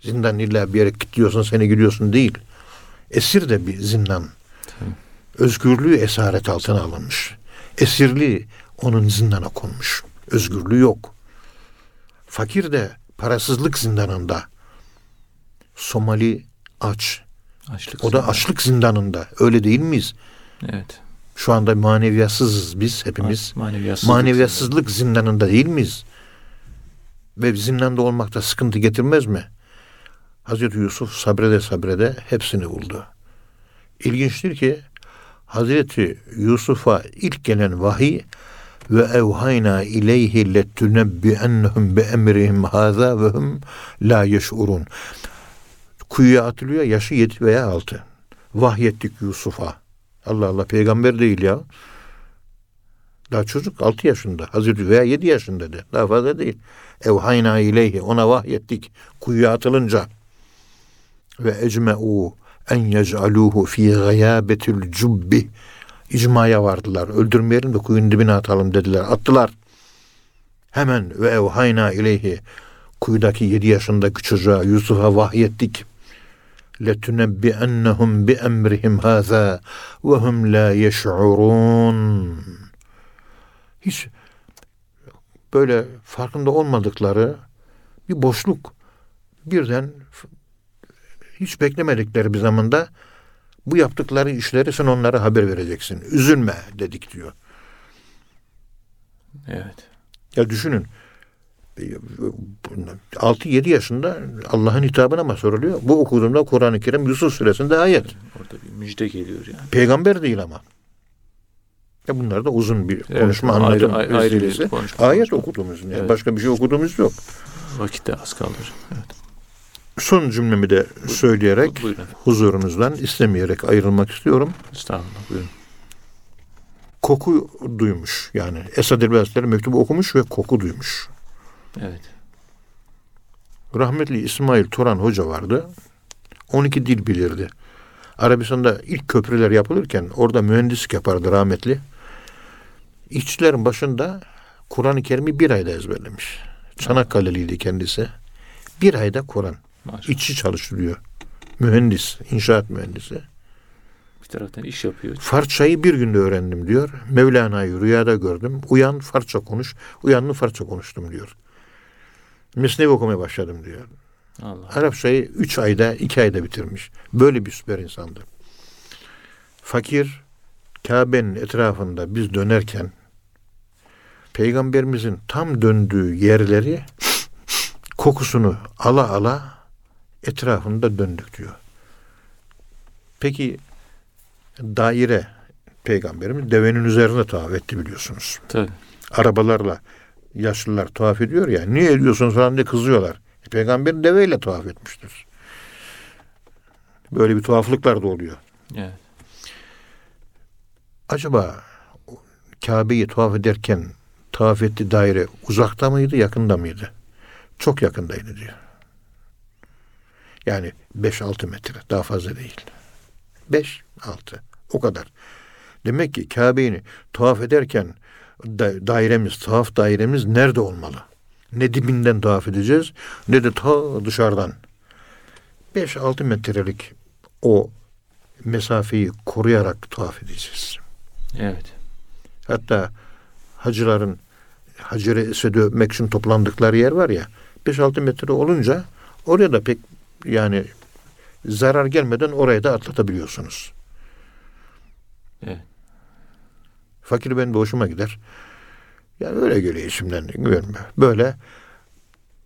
Zindan illa bir yere gidiyorsun seni gidiyorsun değil. Esir de bir zindan. Özgürlüğü esaret altına alınmış. Esirliği onun zindana konmuş. Özgürlüğü yok. Fakir de parasızlık zindanında. Somali aç. Açlık. O da açlık zindanında. Öyle değil miyiz? Evet. Şu anda maneviyatsızız biz hepimiz. Maneviyatsızlık. Maneviyatsızlık zindanında değil miyiz? Ve zindanda olmakta sıkıntı getirmez mi? Hazreti Yusuf sabrede sabrede hepsini buldu. İlginçtir ki Hazreti Yusuf'a ilk gelen vahiy ve evhayna ileyhi letunebbi'ennehum bi emrihim haza ve hum la yeş'urun. Kuyuya atılıyor yaşı yedi veya altı. Vahyettik Yusuf'a. Allah Allah peygamber değil ya. Daha çocuk 6 yaşında. Hazreti veya 7 yaşında de. Daha fazla değil. Evhayna ileyhi. Ona vahyettik. Kuyuya atılınca. Ve ecme'u en yec'aluhu fi gıyabetil cubbi. İcmaya vardılar. Öldürmeyelim de kuyunun dibine atalım dediler. Attılar. Hemen ve evhayna ileyhi. Kuyudaki 7 yaşındaki çocuğa Yusuf'a vahyettik. لَتُنَبِّئَنَّهُمْ بِأَمْرِهِمْ هَذَا وَهُمْ لَا يَشْعُرُونَ Hiç böyle farkında olmadıkları bir boşluk birden hiç beklemedikleri bir zamanda bu yaptıkları işleri sen onlara haber vereceksin. Üzülme dedik diyor. Evet. Ya düşünün 6-7 yaşında Allah'ın hitabına mı soruluyor? Bu okuduğumda Kur'an-ı Kerim Yusuf suresinde ayet. Orada bir müjde geliyor yani. Peygamber değil ama. Ya bunlar da uzun bir Evet, konuşma anlatım ayrı- ayrı bir konuşma, Ayet konuşma. okuduğumuz yani. Evet. Başka bir şey okuduğumuz yok. Vakit de az kaldı hocam. Evet. Son cümlemi de söyleyerek Buyurun huzurunuzdan istemeyerek ayrılmak istiyorum. Estağfurullah. Buyurun. Koku duymuş. Yani Esad Erbil Hazretleri mektubu okumuş ve koku duymuş. Evet. Rahmetli İsmail Turan Hoca vardı. 12 dil bilirdi. Arabistan'da ilk köprüler yapılırken orada mühendislik yapardı rahmetli. İşçilerin başında Kur'an-ı Kerim'i bir ayda ezberlemiş. Çanakkale'liydi kendisi. Bir ayda Kur'an. İşçi çalıştırıyor. Mühendis, inşaat mühendisi. Bir taraftan iş yapıyor. Farsçayı bir günde öğrendim diyor. Mevlana'yı rüyada gördüm. Uyan Farsça konuş. Uyanlı Farsça konuştum diyor. Mesnevi okumaya başladım diyor. Allah. Arapçayı üç ayda, iki ayda bitirmiş. Böyle bir süper insandı. Fakir, Kabe'nin etrafında biz dönerken Peygamberimizin tam döndüğü yerleri kokusunu ala ala etrafında döndük diyor. Peki daire peygamberimiz devenin üzerinde tavaf etti biliyorsunuz. Tabii. Arabalarla yaşlılar tavaf ediyor ya. Niye ediyorsunuz falan diye kızıyorlar. E, peygamber deveyle tavaf etmiştir. Böyle bir tuhaflıklar da oluyor. Evet. Acaba Kabe'yi tavaf ederken tavaf ettiği daire uzakta mıydı, yakında mıydı? Çok yakındaydı diyor. Yani 5-6 metre, daha fazla değil. 5-6, o kadar. Demek ki Kabe'yi tavaf ederken da- dairemiz, tavaf dairemiz nerede olmalı? Ne dibinden tavaf edeceğiz, ne de ta dışarıdan. 5-6 metrelik o mesafeyi koruyarak tavaf edeceğiz. Evet. Hatta hacıların Hacer-i Esed'i öpmek için toplandıkları yer var ya 5-6 metre olunca oraya da pek yani zarar gelmeden oraya da atlatabiliyorsunuz. Evet. Fakir ben de hoşuma gider. Yani öyle geliyor içimden. Görme. Böyle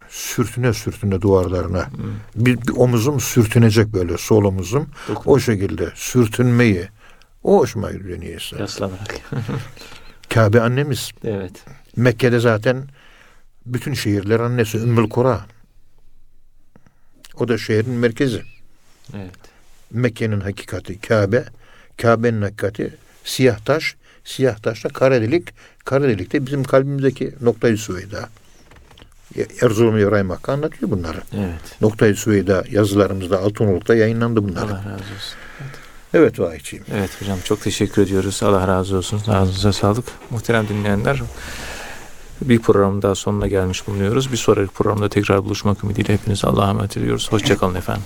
sürtüne sürtüne duvarlarına. Bir, bir omuzum sürtünecek böyle sol omuzum. Dokun. O şekilde sürtünmeyi. O hoşuma gidiyor niyeyse. Yaslanarak. (laughs) Kabe annemiz. evet. Mekke'de zaten bütün şehirler annesi Ümmül Kura. O da şehrin merkezi. Evet. Mekke'nin hakikati Kabe. Kabe'nin hakikati siyah taş. Siyah taşta kara delik. Kara delik de bizim kalbimizdeki noktayı Süveyda. Erzurum İbrahim Hakkı anlatıyor bunları. Evet. Noktayı Süveyda yazılarımızda Altınoluk'ta yayınlandı bunlar. Allah razı olsun. Evet vahiyciğim. Evet hocam çok teşekkür ediyoruz. Allah razı olsun. Ağzınıza sağlık. Muhterem dinleyenler bir programın daha sonuna gelmiş bulunuyoruz. Bir sonraki programda tekrar buluşmak ümidiyle hepinize Allah'a emanet ediyoruz. Hoşçakalın efendim.